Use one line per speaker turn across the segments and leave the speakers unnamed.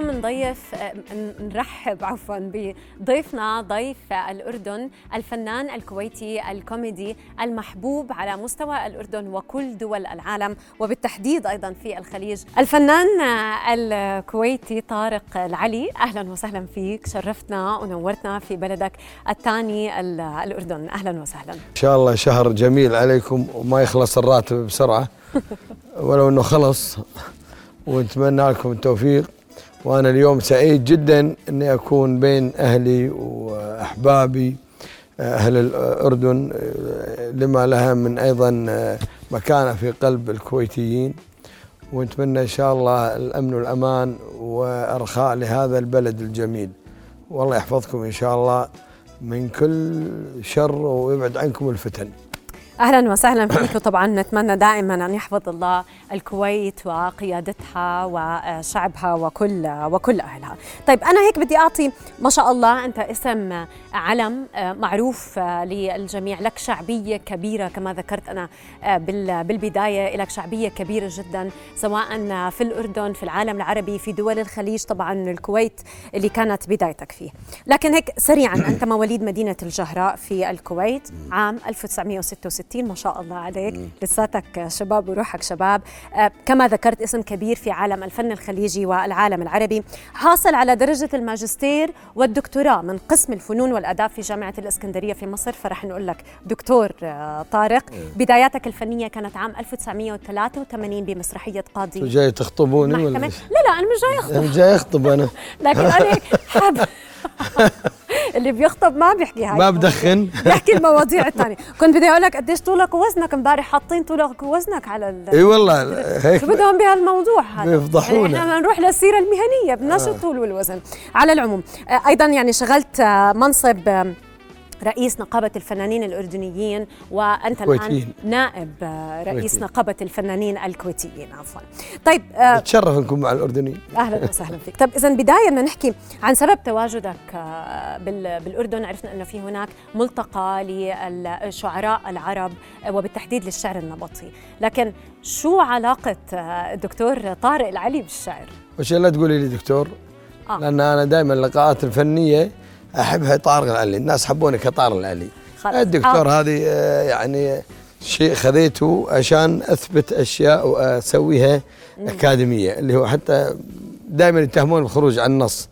اليوم نضيف نرحب عفوا بضيفنا ضيف الأردن الفنان الكويتي الكوميدي المحبوب على مستوى الأردن وكل دول العالم وبالتحديد أيضا في الخليج. الفنان الكويتي طارق العلي. أهلا وسهلا فيك شرفتنا ونورتنا في بلدك الثاني الأردن. أهلا وسهلا.
إن شاء الله شهر جميل عليكم وما يخلص الراتب بسرعة. ولو أنه خلص ونتمنى لكم التوفيق. وأنا اليوم سعيد جدا إني أكون بين أهلي وأحبابي أهل الأردن لما لها من أيضا مكانة في قلب الكويتيين. ونتمنى إن شاء الله الأمن والأمان وإرخاء لهذا البلد الجميل. والله يحفظكم إن شاء الله من كل شر ويبعد عنكم الفتن.
أهلا وسهلا فيك وطبعا نتمنى دائما أن يحفظ الله الكويت وقيادتها وشعبها وكل وكل أهلها. طيب أنا هيك بدي أعطي ما شاء الله أنت اسم علم معروف للجميع لك شعبية كبيرة كما ذكرت أنا بالبداية لك شعبية كبيرة جدا سواء في الأردن في العالم العربي في دول الخليج طبعا الكويت اللي كانت بدايتك فيه. لكن هيك سريعا أنت مواليد مدينة الجهراء في الكويت عام 1966 60 ما شاء الله عليك. لساتك شباب وروحك شباب. آه كما ذكرت اسم كبير في عالم الفن الخليجي والعالم العربي. حاصل على درجة الماجستير والدكتوراه من قسم الفنون والآداب في جامعة الإسكندرية في مصر. فرح نقول لك دكتور آه طارق. بداياتك الفنية كانت عام 1983 بمسرحية قاضي
جاي تخطبوني
ولا لا لا أنا مش جاي أخطب.
أنا جاي أخطب أنا.
لكن أنا حاب اللي بيخطب ما بيحكي هاي
ما بدخن.
بيحكي المواضيع الثانية. كنت بدي أقول لك قديش طولك ووزنك امبارح حاطين طولك ووزنك على ال
إي والله هيك.
شو بدهم بهالموضوع هذا؟
بيفضحونا.
يعني إحنا نروح للسيرة المهنية بدناش آه. الطول والوزن. على العموم أيضا يعني شغلت منصب رئيس نقابة الفنانين الأردنيين وأنت الآن نائب رئيس. نقابة الفنانين الكويتيين عفوا طيب
نتشرف نكون مع الأردنيين
أهلا وسهلا فيك طيب إذا بداية بدنا نحكي عن سبب تواجدك بالأردن عرفنا أنه في هناك ملتقى للشعراء العرب وبالتحديد للشعر النبطي لكن شو علاقة الدكتور طارق العلي بالشعر؟
وش لا تقولي لي دكتور آه. لأن أنا دائما اللقاءات الفنية أحبها طارق العلي الناس حبوني كطارق العلي الدكتور آه. هذه يعني شيء خذيته عشان أثبت أشياء وأسويها أكاديمية اللي هو حتى دائما يتهمون بالخروج عن النص.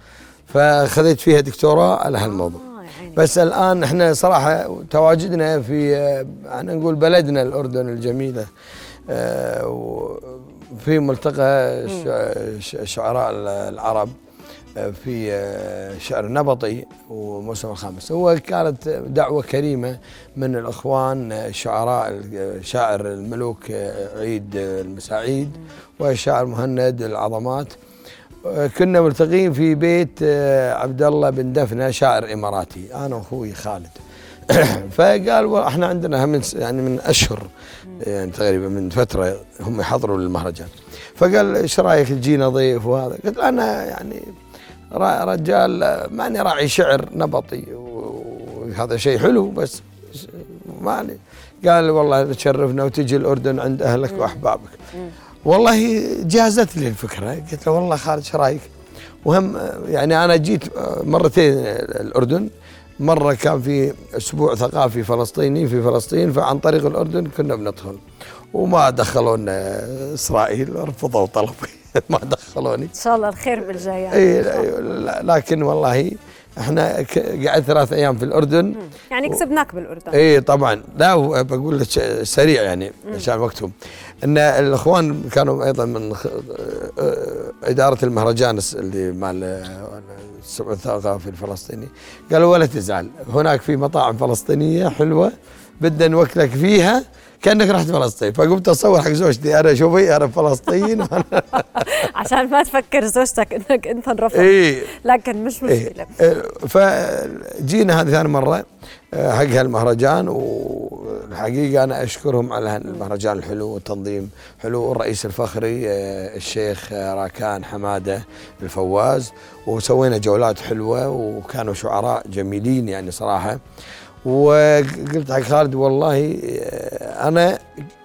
فخذيت فيها دكتوراه على هالموضوع. آه بس الآن إحنا صراحة تواجدنا في أنا نقول بلدنا الأردن الجميلة. آه في ملتقى شعراء العرب. في شعر النبطي وموسم الخامس. هو كانت دعوة كريمة من الإخوان شعراء شاعر الملوك عيد المساعيد والشاعر مهند العظمات. كنا ملتقين في بيت عبد الله بن دفنة شاعر إماراتي أنا وأخوي خالد. فقال إحنا عندنا من يعني من أشهر يعني تقريبا من فترة هم يحضروا للمهرجان. فقال إيش رأيك تجينا ضيف وهذا؟ قلت أنا يعني رجال ماني راعي شعر نبطي وهذا شيء حلو بس ما قال والله تشرفنا وتجي الأردن عند أهلك وأحبابك. والله جازت لي الفكرة. قلت له والله خالد إيش رأيك؟ وهم يعني أنا جيت مرتين الأردن. مرة كان في أسبوع ثقافي فلسطيني في فلسطين فعن طريق الأردن كنا بندخل. وما دخلونا إسرائيل رفضوا طلبي. ما دخلوني. إن
شاء الله الخير بالجاي
اي لكن والله إحنا قعدت ثلاث أيام في الأردن.
يعني كسبناك بالأردن.
اي طبعا. لا بقول لك سريع يعني عشان وقتهم. إن الإخوان كانوا أيضا من إدارة المهرجان اللي مال الثقافي الفلسطيني. قالوا ولا تزعل هناك في مطاعم فلسطينية حلوة بدنا نوكلك فيها. كأنك رحت فلسطين. فقمت أصور حق زوجتي أنا شوفي أنا فلسطين
عشان ما تفكر زوجتك إنك أنت انرفضت
إيه
لكن مش. مشكلة.
إيه فجينا هذه ثاني مرة آه، حق هالمهرجان والحقيقة أنا أشكرهم على هالمهرجان الحلو والتنظيم حلو الرئيس الفخري آه، الشيخ راكان حمادة الفواز. وسوينا جولات حلوة وكانوا شعراء جميلين يعني صراحة. وقلت حق خالد والله آه، أنا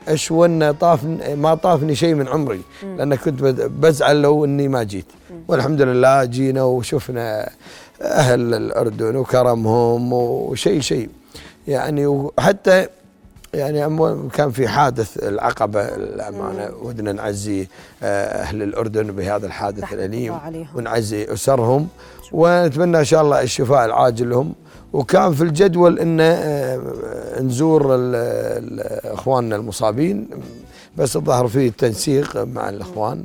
اشون طاف ما طافني شيء من عمري لأن كنت بزعل لو إني ما جيت. والحمد لله جينا وشفنا أهل الأردن وكرمهم وشيء شيء. يعني وحتى يعني كان في حادث العقبة الأمانة ودنا نعزي آه، أهل الأردن بهذا الحادث الأليم ونعزي أسرهم ونتمنى إن شاء الله الشفاء العاجل لهم. وكان في الجدول إن آه، نزور إخواننا المصابين بس الظاهر في تنسيق مع الإخوان.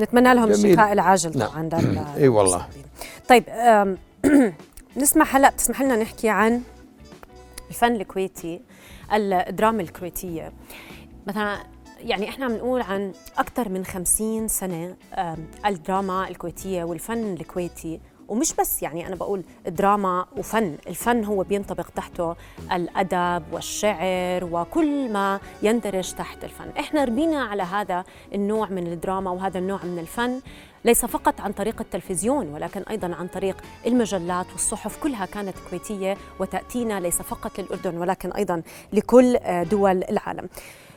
نتمنى لهم الشفاء العاجل طبعا
نعم. إي والله.
طيب نسمح هلا بتسمح لنا نحكي عن الفن الكويتي الدراما الكويتية. مثلا يعني إحنا بنقول عن أكثر من خمسين سنة الدراما الكويتية والفن الكويتي ومش بس يعني أنا بقول دراما وفن الفن هو بينطبق تحته الأدب والشعر وكل ما يندرج تحت الفن إحنا ربينا على هذا النوع من الدراما وهذا النوع من الفن ليس فقط عن طريق التلفزيون ولكن أيضا عن طريق المجلات والصحف كلها كانت كويتية وتأتينا ليس فقط للأردن ولكن أيضا لكل دول العالم.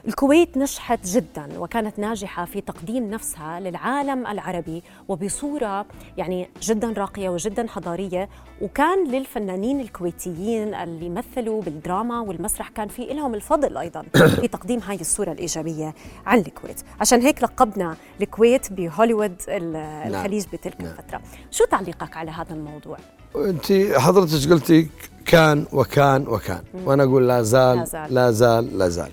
الكويت نجحت جدا وكانت ناجحة في تقديم نفسها للعالم العربي وبصورة يعني جدا راقية وجدا حضارية وكان للفنانين الكويتيين اللي مثلوا بالدراما والمسرح كان في لهم الفضل أيضا في تقديم هاي الصورة الإيجابية عن الكويت عشان هيك لقبنا الكويت بهوليوود نعم. الخليج بتلك نعم. الفترة شو تعليقك على هذا الموضوع؟
أنت حضرتك قلتي كان وكان وكان وأنا أقول لا زال لا زال لا زال, لا زال.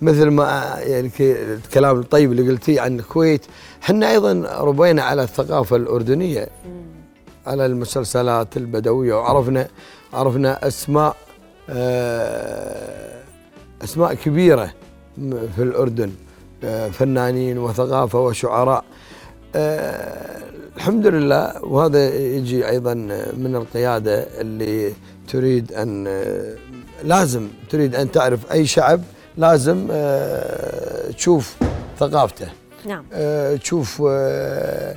مثل ما يعني الكلام الطيب اللي قلتيه عن الكويت. إحنا أيضا ربينا على الثقافة الأردنية. على المسلسلات البدوية وعرفنا عرفنا أسماء آه، أسماء كبيرة في الأردن آه، فنانين وثقافة وشعراء. آه، الحمد لله وهذا يجي أيضا من القيادة اللي تريد أن لازم تريد أن تعرف أي شعب لازم آه، تشوف ثقافته.
نعم.
آه، تشوف آه،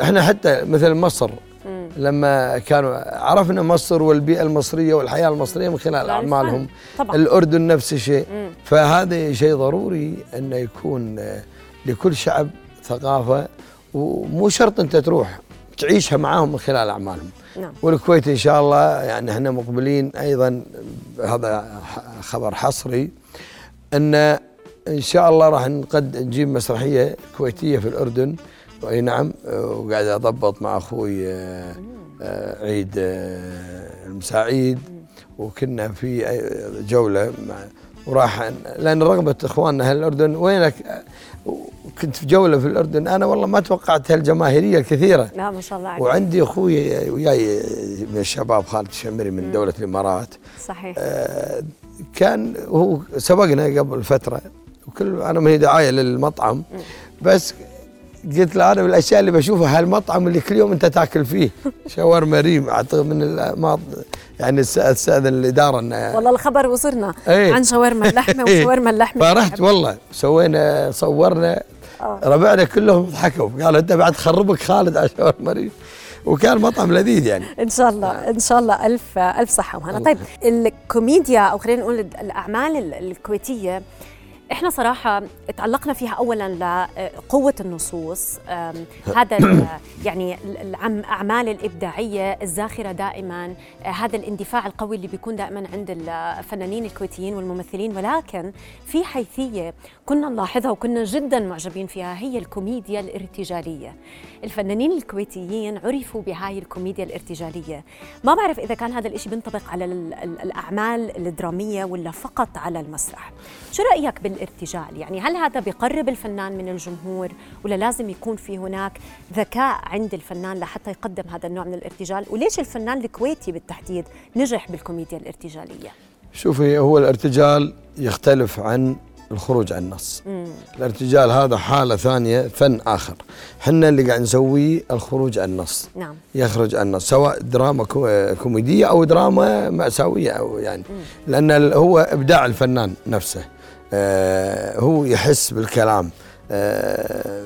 إحنا حتى مثل مصر لما كانوا عرفنا مصر والبيئة المصرية والحياة المصرية من خلال أعمالهم. طبعا. الأردن نفس الشيء. فهذا شيء ضروري أنه يكون لكل شعب ثقافة ومو شرط أنت تروح تعيشها معاهم من خلال أعمالهم. نعم. والكويت إن شاء الله يعني إحنا مقبلين أيضا هذا خبر حصري. أن إن شاء الله راح نقد نجيب مسرحية كويتية في الأردن. أي نعم وقاعد أضبط مع أخوي آه، آه، عيد آه، المساعيد وكنا في جولة مع وراح لأن رغبة إخواننا أهل الاردن وينك؟ كنت في جولة في الأردن. أنا والله ما توقعت هالجماهيرية الكثيرة.
لا ما شاء الله عليك.
وعندي أخوي وياي من الشباب خالد الشمري من دولة الإمارات.
صحيح.
آه كان هو سبقنا قبل فترة وكل أنا ما هي دعاية للمطعم بس قلت له أنا من الأشياء اللي بشوفها هالمطعم اللي كل يوم أنت تاكل فيه شاورما ريم أعتقد من ما يعني استاذن الإدارة إنه
والله الخبر وصلنا إيه. عن شاورما اللحمة وشاورما اللحمة.
فرحت والله سوينا صورنا أوه. ربعنا كلهم ضحكوا قالوا أنت بعد خربك خالد على شاورما ريم. وكان مطعم لذيذ يعني.
إن شاء الله إن شاء الله ألف ألف صحة وهنا طيب الكوميديا أو خلينا نقول الأعمال الكويتية إحنا صراحة تعلقنا فيها اولا لقوه النصوص هذا يعني الاعمال الإبداعية الزاخرة دائما آه، هذا الاندفاع القوي اللي بيكون دائما عند الفنانين الكويتيين والممثلين. ولكن في حيثية كنا نلاحظها وكنا جدا معجبين فيها هي الكوميديا الارتجالية. الفنانين الكويتيين عرفوا بهاي الكوميديا الارتجالية. ما بعرف إذا كان هذا الشيء بينطبق على الأعمال الدرامية ولا فقط على المسرح. شو رأيك بال الارتجال يعني هل هذا بيقرب الفنان من الجمهور ولا لازم يكون في هناك ذكاء عند الفنان لحتى يقدم هذا النوع من الارتجال؟ وليش الفنان الكويتي بالتحديد نجح بالكوميديا الارتجالية؟
شوفي هو الارتجال يختلف عن الخروج عن النص. الارتجال هذا حالة ثانية فن آخر. حنا اللي قاعد نسويه الخروج عن النص.
نعم.
يخرج عن النص سواء دراما كوميدية أو دراما مأساوية أو يعني. مم. لأن هو إبداع الفنان نفسه. هو يحس بالكلام. آه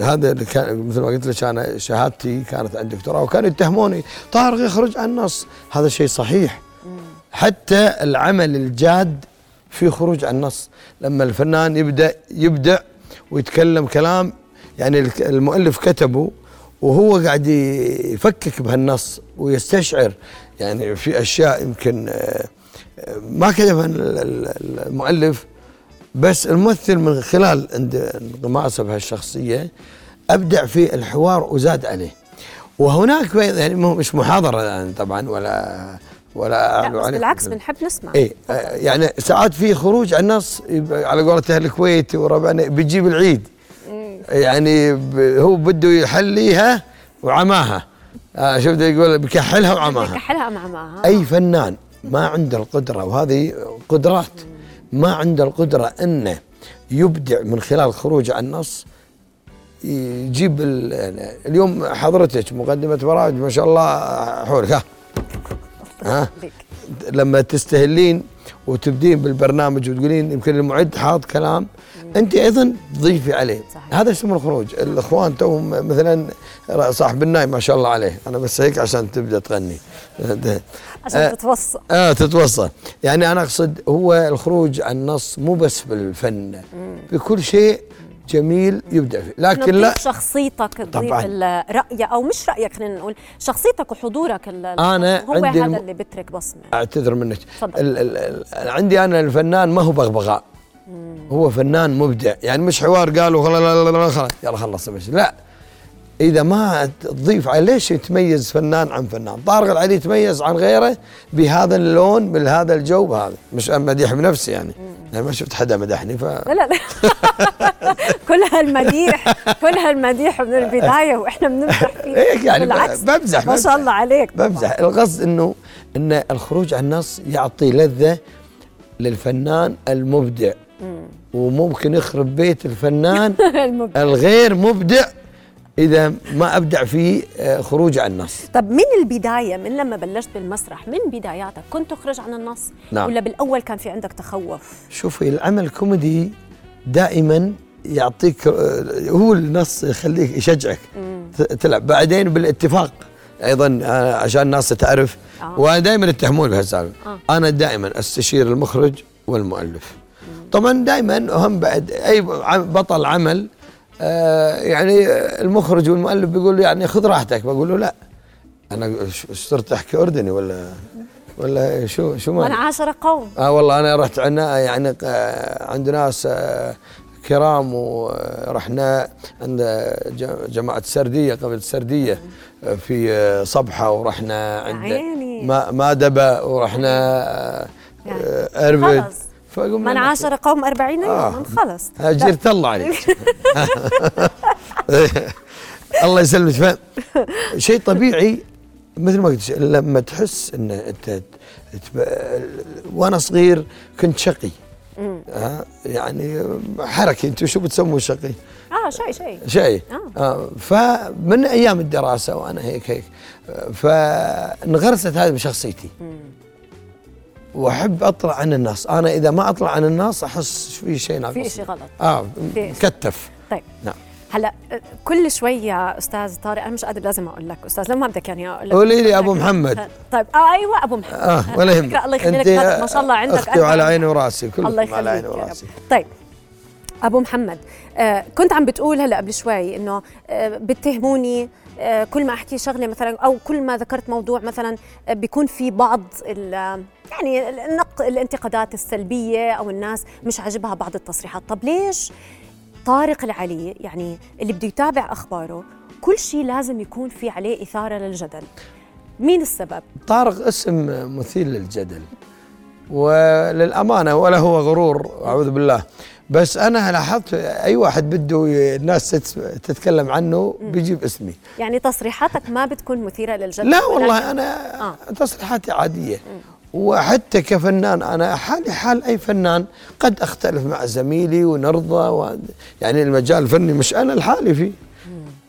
هذا كان مثل ما قلت لك أنا شهادتي كانت عند دكتوراه وكانوا يتهموني. طارق يخرج عن النص. هذا شيء صحيح. حتى العمل الجاد في خروج عن النص. لما الفنان يبدا يبدع ويتكلم كلام يعني المؤلف كتبه وهو قاعد يفكك بهالنص ويستشعر. يعني في أشياء يمكن آه، ما كتبها المؤلف. بس الممثل من خلال انغماسه بهالشخصية أبدع في الحوار وزاد عليه. وهناك يعني مش محاضرة يعني طبعا ولا ولا
اعلو عليك بالعكس بنحب نسمع.
اي يعني ساعات في خروج عن النص على قولة أهل الكويت وربعنا بيجيب العيد. يعني هو بده يحليها وعماها. آه شفت يقول؟ بكحلها وعماها.
بكحلها وعماها.
أي فنان ما عنده القدرة وهذه قدرات. ما عنده القدرة إنه يبدع من خلال خروج عن النص يجيب اليوم حضرتك مقدمة برامج ما شاء الله حولك ها؟ ها؟ لما تستهلين وتبدين بالبرنامج وتقولين يمكن المعد حاط كلام أنت أيضا تضيفي عليه. صحيح. هذا اسمه الخروج. الإخوان توهم مثلا صاحب الناي ما شاء الله عليه. أنا بس هيك عشان تبدأ تغني.
عشان آه تتوصل
آه تتوصل يعني أنا أقصد هو الخروج عن نص مو بس بالفن. بكل شيء جميل يبدع فيه.
لكن لا. شخصيتك تضيف الرأي أو مش رأيك خلينا نقول شخصيتك وحضورك
أنا
هو عندي هذا اللي بترك بصمة.
أعتذر منك. عندي أنا الفنان ما هو بغبغاء. هو فنان مبدع. يعني مش حوار قالوا خلاص يلا خلص لا. إذا ما تضيف عليه ليش يتميز فنان عن فنان؟ طارق العلي يتميز عن غيره بهذا اللون بهذا الجو بهذا. مش مديح بنفسي يعني. أنا ما شفت حدا مدحني ف
لا لا كل هالمديح كل هالمديح من البداية وإحنا بنمزح فيه.
هيك يعني بالعكس بمزح
ما شاء الله عليك.
بمزح. القصد إنه إن الخروج عن النص يعطي لذة للفنان المبدع. وممكن يخرب بيت الفنان الغير مبدع. إذا ما أبدع في آه، خروج عن النص
طب من البداية من لما بلشت بالمسرح من بداياتك كنت تخرج عن النص نعم. ولا بالأول كان في عندك تخوف
شوفي العمل الكوميدي دائما يعطيك آه، هو النص يخليك يشجعك مم. تلعب بعدين بالاتفاق أيضا آه، عشان الناس تعرف آه. ودائما يتهمون بهالسالفة آه. أنا دائما أستشير المخرج والمؤلف مم. طبعا دائما هم بعد أي بطل عمل يعني المخرج والمؤلف بيقول يعني خذ راحتك. بقول له لا. أنا صرت أحكي أردني ولا ولا شو شو
ما أنا عاشر قوم.
آه والله أنا رحت عنا يعني آه، عند ناس آه كرام ورحنا عند جماعة السرديه قبل السرديه آه، في آه، صبحة ورحنا عند ما مادبة ورحنا يعني اربد
من عاشر قوم أربعين يوما آه. خلص
هجرت الله عليك. الله يسلمك. شيء طبيعي مثل ما قلت لما تحس إن أنت وأنا صغير كنت شقي. آه يعني حركي أنتم شو بتسموا شقي؟
آه شيء شيء.
شيء. آه. آه فمن أيام الدراسة وأنا هيك هيك فانغرست هذه بشخصيتي. وأحب أطلع عن الناس. أنا إذا ما أطلع عن الناس أحس في شيء ناقص.
في شيء غلط.
آه مكتف.
طيب. نعم. هلا كل شوية أستاذ طارق أنا مش قادر لازم أقول لك أستاذ لما بدك يعني أقول لك.
قولي لي أبو محمد.
طيب. آه أيوه أبو محمد.
آه ولا يهمك.
الله يخلي لك ما شاء الله عندك
أختي على عيني وراسي كل
الله يخليك على عيني وراسي. طيب. أبو محمد آه كنت عم بتقول هلا قبل شوي إنه آه بتهموني آه كل ما أحكي شغلة مثلا أو كل ما ذكرت موضوع مثلا آه بيكون في بعض يعني النق الانتقادات السلبية أو الناس مش عاجبها بعض التصريحات. طب ليش طارق العلي يعني اللي بده يتابع أخباره كل شيء لازم يكون في عليه إثارة للجدل؟ مين السبب؟
طارق اسم مثير للجدل وللأمانة ولا هو غرور أعوذ بالله. بس أنا لاحظت أي واحد بده الناس تتكلم عنه بيجيب اسمي.
يعني تصريحاتك ما بتكون مثيرة للجدل
لا والله أنا آه. تصريحاتي عادية. وحتى كفنان أنا حالي حال أي فنان قد أختلف مع زميلي ونرضى و يعني المجال الفني مش أنا لحالي فيه.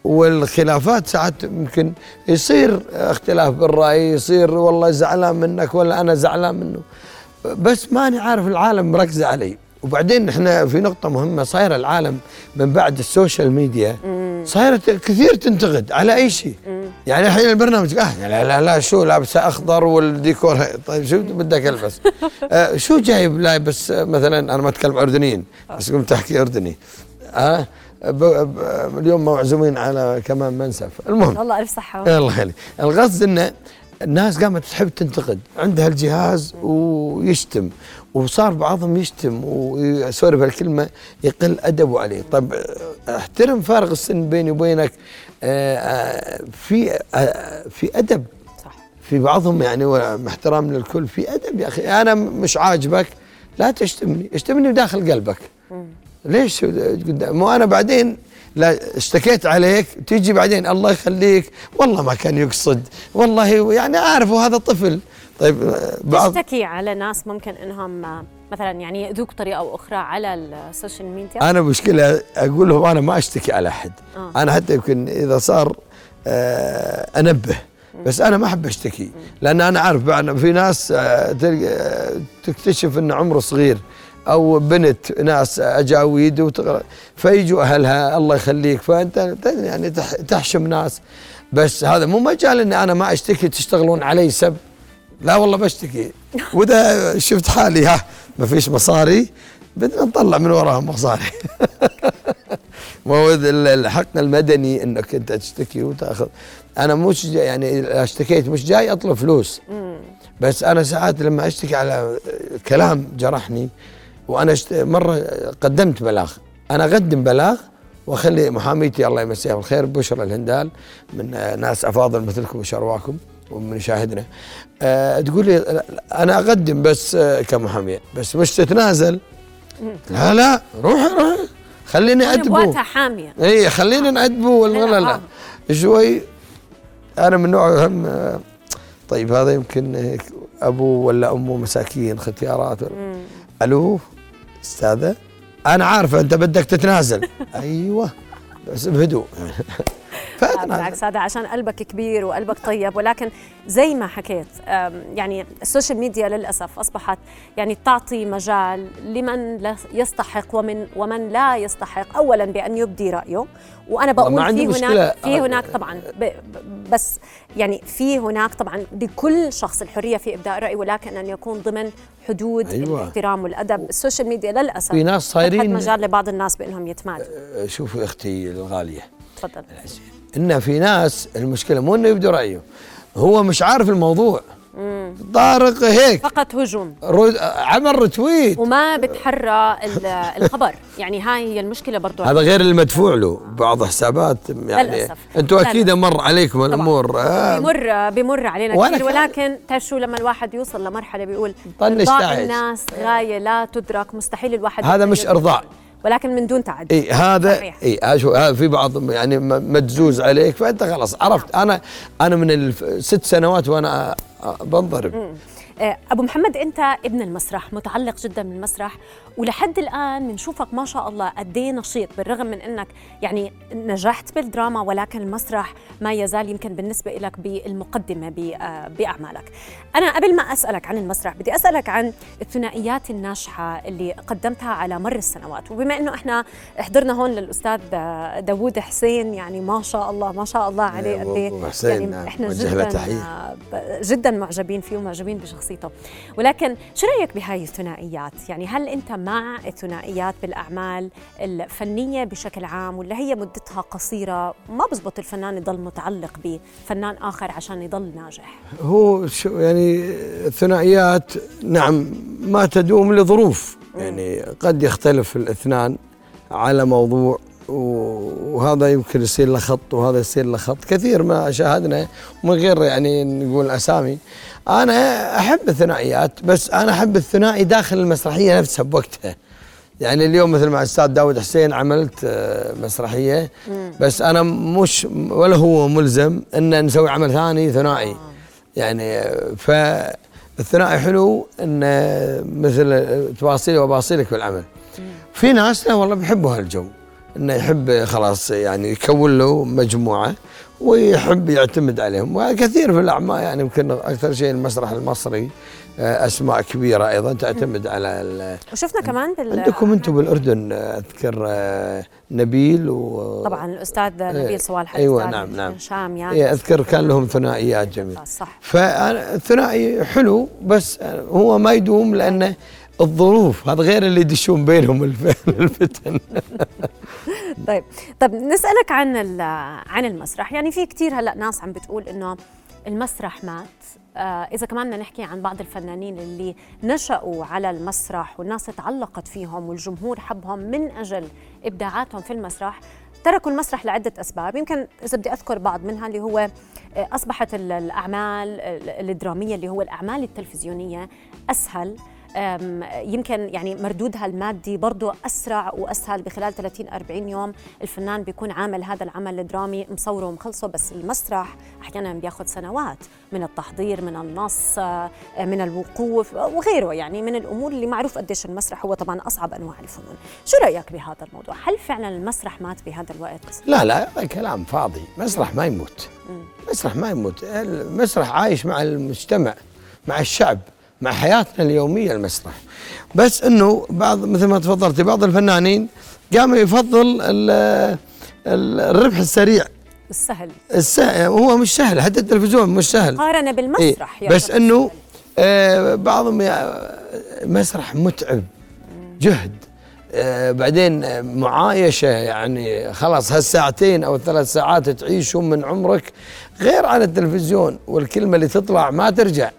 والخلافات ساعات يمكن يصير اختلاف بالرأي يصير والله زعلان منك ولا أنا زعلان منه. بس ماني عارف العالم مركزه علي. وبعدين إحنا في نقطة مهمة صاير العالم من بعد ال social media صايرت كثير تنتقد على أي شيء. يعني الحين البرنامج آه لا لا لا شو لابسه أخضر والديكور طيب شو بدك ألبس؟ آه شو جايب لابس مثلا أنا ما أتكلم أردنيين بس قمت أحكي أردني. آه اليوم معزومين على كمان منسف. المهم.
الله ألف صحة.
الله يخليك القصد إنه الناس قامت تحب تنتقد عندها الجهاز ويشتم وصار بعضهم يشتم وسوري بالكلمة يقل أدبه عليه. طب احترم فارق السن بيني وبينك آه، آه، في آه، في أدب. في بعضهم يعني احترام للكل في أدب يا أخي. أنا مش عاجبك لا تشتمني اشتمني داخل قلبك. ليش؟ مو أنا بعدين لا اشتكيت عليك تيجي بعدين الله يخليك. والله ما كان يقصد. والله يعني أعرف هذا طفل
طيب بعض تشتكي على ناس ممكن إنهم مثلا يعني يأذوك بطريقة أو أخرى على ال social
media؟ أنا مشكلة أقول لهم أنا ما أشتكي على أحد. آه. أنا حتى يمكن إذا صار آه أنبه. بس أنا ما أحب أشتكي. لأن أنا عارف في ناس آه تكتشف إن عمره صغير. أو بنت ناس أجاويد وتغر... فيجوا أهلها الله يخليك. فأنت يعني تحشم ناس. بس هذا مو مجال إني أنا ما أشتكي تشتغلون علي سب. لا والله بشتكي. وإذا شفت حالي ها ما فيش مصاري بدنا نطلع من وراها مصاري. ما هو الحق المدني إنك أنت تشتكي وتأخذ. أنا مش يعني اشتكيت مش جاي أطلب فلوس. بس أنا ساعات لما أشتكي على كلام جرحني وأنا مرة قدمت بلاغ. أنا أقدم بلاغ وأخلي محاميتي الله يمسيها بالخير بشرى الهندال من ناس أفاضل مثلكم وشرواكم ومن مشاهدنا أه تقول لي أنا أقدم بس أه كمحامية. بس مش تتنازل. لا لا روح روح. خليني أدبو.
حامية.
إي خليني نأدبه ولا لا. لا شوي. أنا من نوع هم آه، طيب هذا يمكن ابوه ولا أمه مساكين ختيارات. ألو. أستاذة. أنا عارفه أنت بدك تتنازل. أيوه. بس بهدوء.
بالعكس هذا عشان قلبك كبير وقلبك طيب. ولكن زي ما حكيت يعني ال social media للأسف أصبحت يعني تعطي مجال لمن يستحق ومن ومن لا يستحق اولا بأن يبدي رأيه. وأنا بقول في هناك في هناك طبعا بس يعني في هناك طبعا لكل شخص الحرية في إبداء رايه ولكن أن يكون ضمن حدود أيوة. الاحترام والأدب. السوشيال ميديا للأسف
في ناس صايرين
مجال لبعض الناس بأنهم يتمادوا.
أه، شوفوا أختي الغالية.
تفضل.
إن في ناس المشكلة مو إنه يبدو رأيه. هو مش عارف الموضوع. طارق هيك.
فقط هجوم.
عمل رتويت
وما بتحرى الخبر. يعني هاي هي المشكلة برضو.
هذا غير المدفوع له. بعض حسابات يعني أنتم أكيد مر عليكم الأمور.
آه. بمر بمر علينا كثير. ولكن تعرف شو لما الواحد يوصل لمرحلة بيقول ارضاء الناس غاية لا تدرك. مستحيل الواحد
هذا مش إرضاء.
ولكن من دون تعدي
اي هذا اي هذا في بعض يعني مجزوز عليك فأنت خلاص عرفت. أنا أنا من الست سنوات وأنا بنضرب.
آه، أبو محمد أنت ابن المسرح متعلق جدا بالمسرح ولحد الآن بنشوفك ما شاء الله قد إيه نشيط بالرغم من إنك يعني نجحت بالدراما ولكن المسرح ما يزال يمكن بالنسبة لك بالمقدمة آه، بأعمالك. أنا قبل ما أسألك عن المسرح بدي أسألك عن الثنائيات الناجحة اللي قدمتها على مر السنوات وبما إنه إحنا حضرنا هون للأستاذ داوود حسين يعني ما شاء الله ما شاء الله عليه قد
إيه يعني نعم. إحنا جدا
جدا معجبين فيه ومعجبين بشخصيته ولكن شو رأيك بهاي الثنائيات يعني هل أنت مع الثنائيات بالأعمال الفنية بشكل عام ولا هي مدتها قصيرة ما بزبط الفنان يضل متعلق بفنان آخر عشان يضل ناجح.
هو شو يعني الثنائيات نعم ما تدوم لظروف. يعني قد يختلف الاثنان على موضوع وهذا يمكن يصير له خط وهذا يصير له خط. كثير ما شاهدنا من غير يعني نقول أسامي. أنا أحب الثنائيات بس أنا أحب الثنائي داخل المسرحية نفسها بوقتها. يعني اليوم مثل مع الاستاذ داود حسين عملت آه، مسرحية بس أنا مش ولا هو ملزم إن نسوي عمل ثاني ثنائي. آه. يعني ف الثنائي حلو انه مثل تواصيلي وباصيلك بالعمل في ناس لا والله بيحبوا هالجو إنه يحب خلاص يعني يكون له مجموعة. ويحب يعتمد عليهم. وكثير في الأعمال يعني يمكن أكثر شيء المسرح المصري آه، أسماء كبيرة أيضا تعتمد على
وشفنا كمان
بال عندكم أنتم بالأردن آه، أذكر آه، نبيل و
طبعا الأستاذ نبيل صوالح
أيوه نعم نعم.
شام يعني.
إيه، أذكر كان لهم ثنائيات جميله صح. فالثنائي حلو بس هو ما يدوم لأنه الظروف هذا غير اللي يدشون بينهم الفتن.
طيب طيب نسألك عن عن المسرح. يعني في كثير هلأ ناس عم بتقول إنه المسرح مات. آه إذا كمان بدنا نحكي عن بعض الفنانين اللي نشأوا على المسرح والناس تعلقت فيهم والجمهور حبهم من أجل إبداعاتهم في المسرح تركوا المسرح لعدة أسباب. يمكن إذا بدي أذكر بعض منها اللي هو آه، أصبحت الأعمال الدرامية اللي هو الأعمال التلفزيونية أسهل. يمكن يعني مردودها المادي برضه أسرع وأسهل بخلال 30 40 يوم. الفنان بيكون عامل هذا العمل الدرامي مصوره ومخلصه بس المسرح أحيانا بياخذ سنوات. من التحضير من النص آه، من الوقوف وغيره يعني من الأمور اللي معروف قديش المسرح هو طبعا أصعب أنواع الفنون. شو رأيك بهذا الموضوع؟ هل فعلا المسرح مات بهذا الوقت؟
لا لا هذا كلام فاضي. مسرح ما يموت. مسرح ما يموت. المسرح عايش مع المجتمع مع الشعب. مع حياتنا اليومية المسرح. بس إنه بعض مثل ما تفضلتي بعض الفنانين قام يفضل الربح السريع.
السهل.
السهل هو مش سهل حتى التلفزيون مش سهل.
قارنه بالمسرح
إيه بس إنه آه بعضهم مسرح متعب جهد. آه بعدين معايشة يعني خلاص هالساعتين أو الثلاث ساعات تعيشهم من عمرك غير على التلفزيون والكلمة اللي تطلع ما ترجع.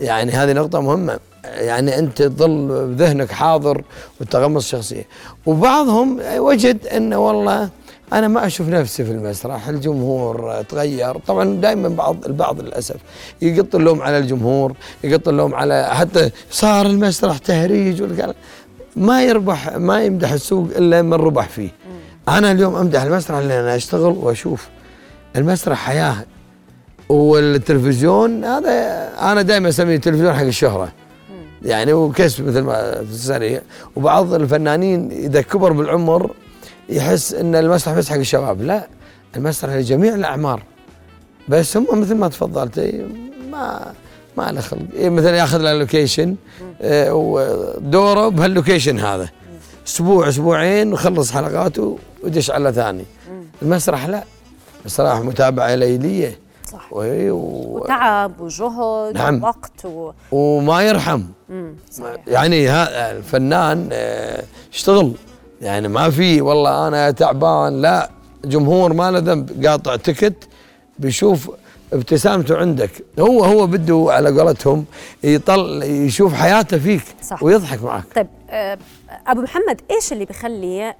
يعني هذه نقطة مهمة. يعني أنت تظل بذهنك حاضر والتغمس شخصية وبعضهم وجد أنه والله أنا ما أشوف نفسي في المسرح الجمهور تغير. طبعا دائما بعض البعض للأسف يقط اللوم على الجمهور يقط اللوم على حتى صار المسرح تهريج ما يربح ما يمدح السوق إلا من ربح فيه. أنا اليوم أمدح المسرح لأن أنا أشتغل وأشوف. المسرح حياة والتلفزيون هذا أنا دائما أسميه التلفزيون حق الشهرة. يعني وكسب مثل ما تسالي وبعض الفنانين إذا كبر بالعمر يحس إن المسرح بس حق الشباب لا المسرح لجميع الأعمار. بس هم مثل ما تفضلتي ما ما له خلق. إيه مثلا ياخذ له location إيه ودوره بهال location هذا. أسبوع أسبوعين وخلص حلقاته ودش على ثاني. المسرح لا. المسرح متابعة ليلية.
صح. و... وتعب وجهد
نعم.
ووقت و...
وما يرحم. صحيح. يعني ها الفنان آه، اشتغل. يعني ما في والله أنا تعبان. لا جمهور ما له ذنب. قاطع تكت بيشوف ابتسامته عندك. هو هو بده على قولتهم يطل يشوف حياته فيك صح. ويضحك معك.
طيب آه، أبو محمد إيش اللي بخلي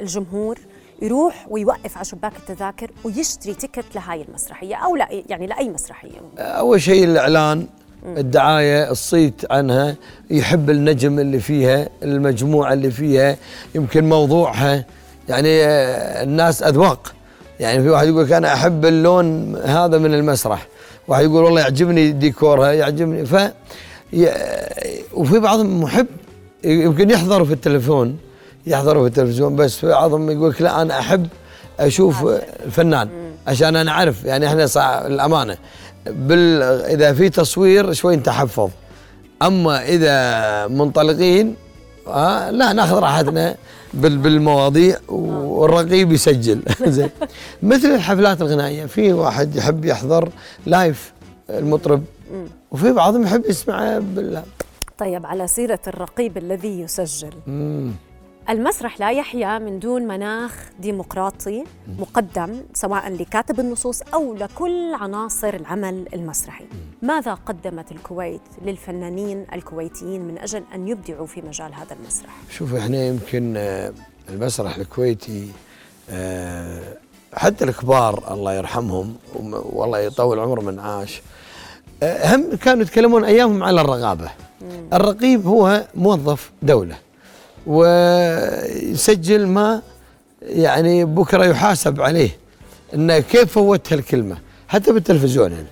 الجمهور يروح ويوقف على شباك التذاكر ويشتري تيكت لهاي المسرحية أو لا يعني لأي مسرحية.
أول شيء الإعلان الدعاية الصيت عنها يحب النجم اللي فيها المجموعة اللي فيها يمكن موضوعها. يعني آه، الناس أذواق. يعني في واحد يقول لك أنا أحب اللون هذا من المسرح. واحد يقول والله يعجبني ديكورها يعجبني. ف وفي بعضهم محب يمكن يحضر في التليفون يحضروا في التلفزيون بس بعضهم يقول لك لا أنا أحب أشوف الفنان عشان أنا أعرف. يعني إحنا صع... الأمانة. بال إذا في تصوير شوي نتحفظ أما إذا منطلقين آه لا نأخذ راحتنا بال بالمواضيع والرقيب يسجل. زين. مثل الحفلات الغنائية في واحد يحب يحضر لايف المطرب وفي بعضهم يحب يسمعه بال
طيب على سيرة الرقيب الذي يسجل. مم. المسرح لا يحيا من دون مناخ ديمقراطي مقدم سواء لكاتب النصوص أو لكل عناصر العمل المسرحي. ماذا قدمت الكويت للفنانين الكويتيين من أجل أن يبدعوا في مجال هذا المسرح؟
شوف إحنا يمكن آه، المسرح الكويتي آه، حتى الكبار الله يرحمهم والله يطول عمر من عاش آه، هم كانوا يتكلمون أيامهم على الرغابه. الرقيب هو موظف دولة ويسجل ما يعني بكرة يحاسب عليه إنه كيف فوت هالكلمه حتى بالتلفزيون يعني.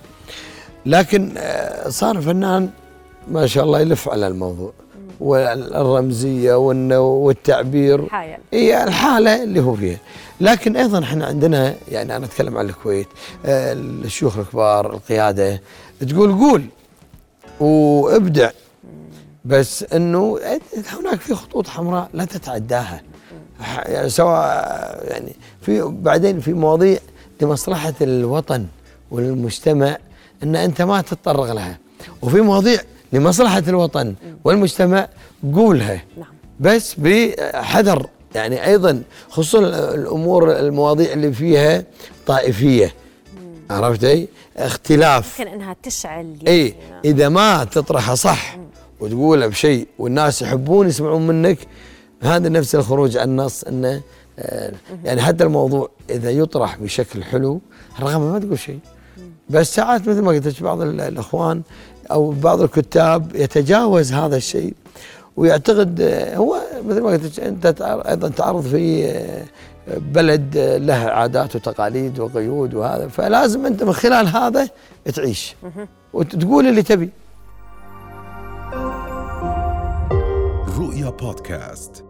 لكن آه، صار الفنان ما شاء الله يلف على الموضوع. والرمزية والتعبير. هي الحالة اللي هو فيها. لكن أيضا إحنا عندنا يعني أنا أتكلم عن الكويت آه، الشيوخ الكبار القيادة تقول قول وابدع. بس إنه هناك في خطوط حمراء لا تتعداها. يعني سواء يعني في بعدين في مواضيع لمصلحة الوطن والمجتمع إن أنت ما تتطرق لها. وفي مواضيع لمصلحة الوطن والمجتمع قولها. نعم. بس بحذر. يعني أيضا خصوصا الأمور المواضيع اللي فيها طائفية. عرفت اي اختلاف.
ممكن إنها تشعل.
اي إذا ما تطرحها صح وتقولها بشيء والناس يحبون يسمعون منك هذا نفس الخروج عن النص إنه آه، يعني حتى الموضوع إذا يطرح بشكل حلو رغم ما تقول شيء. بس ساعات مثل ما قلت بعض الإخوان أو بعض الكتاب يتجاوز هذا الشيء ويعتقد آه، هو مثل ما قلت أنت أيضا تعرض في آه، بلد له عادات وتقاليد وقيود وهذا فلازم أنت من خلال هذا تعيش وتقول اللي تبي. رؤيا بودكاست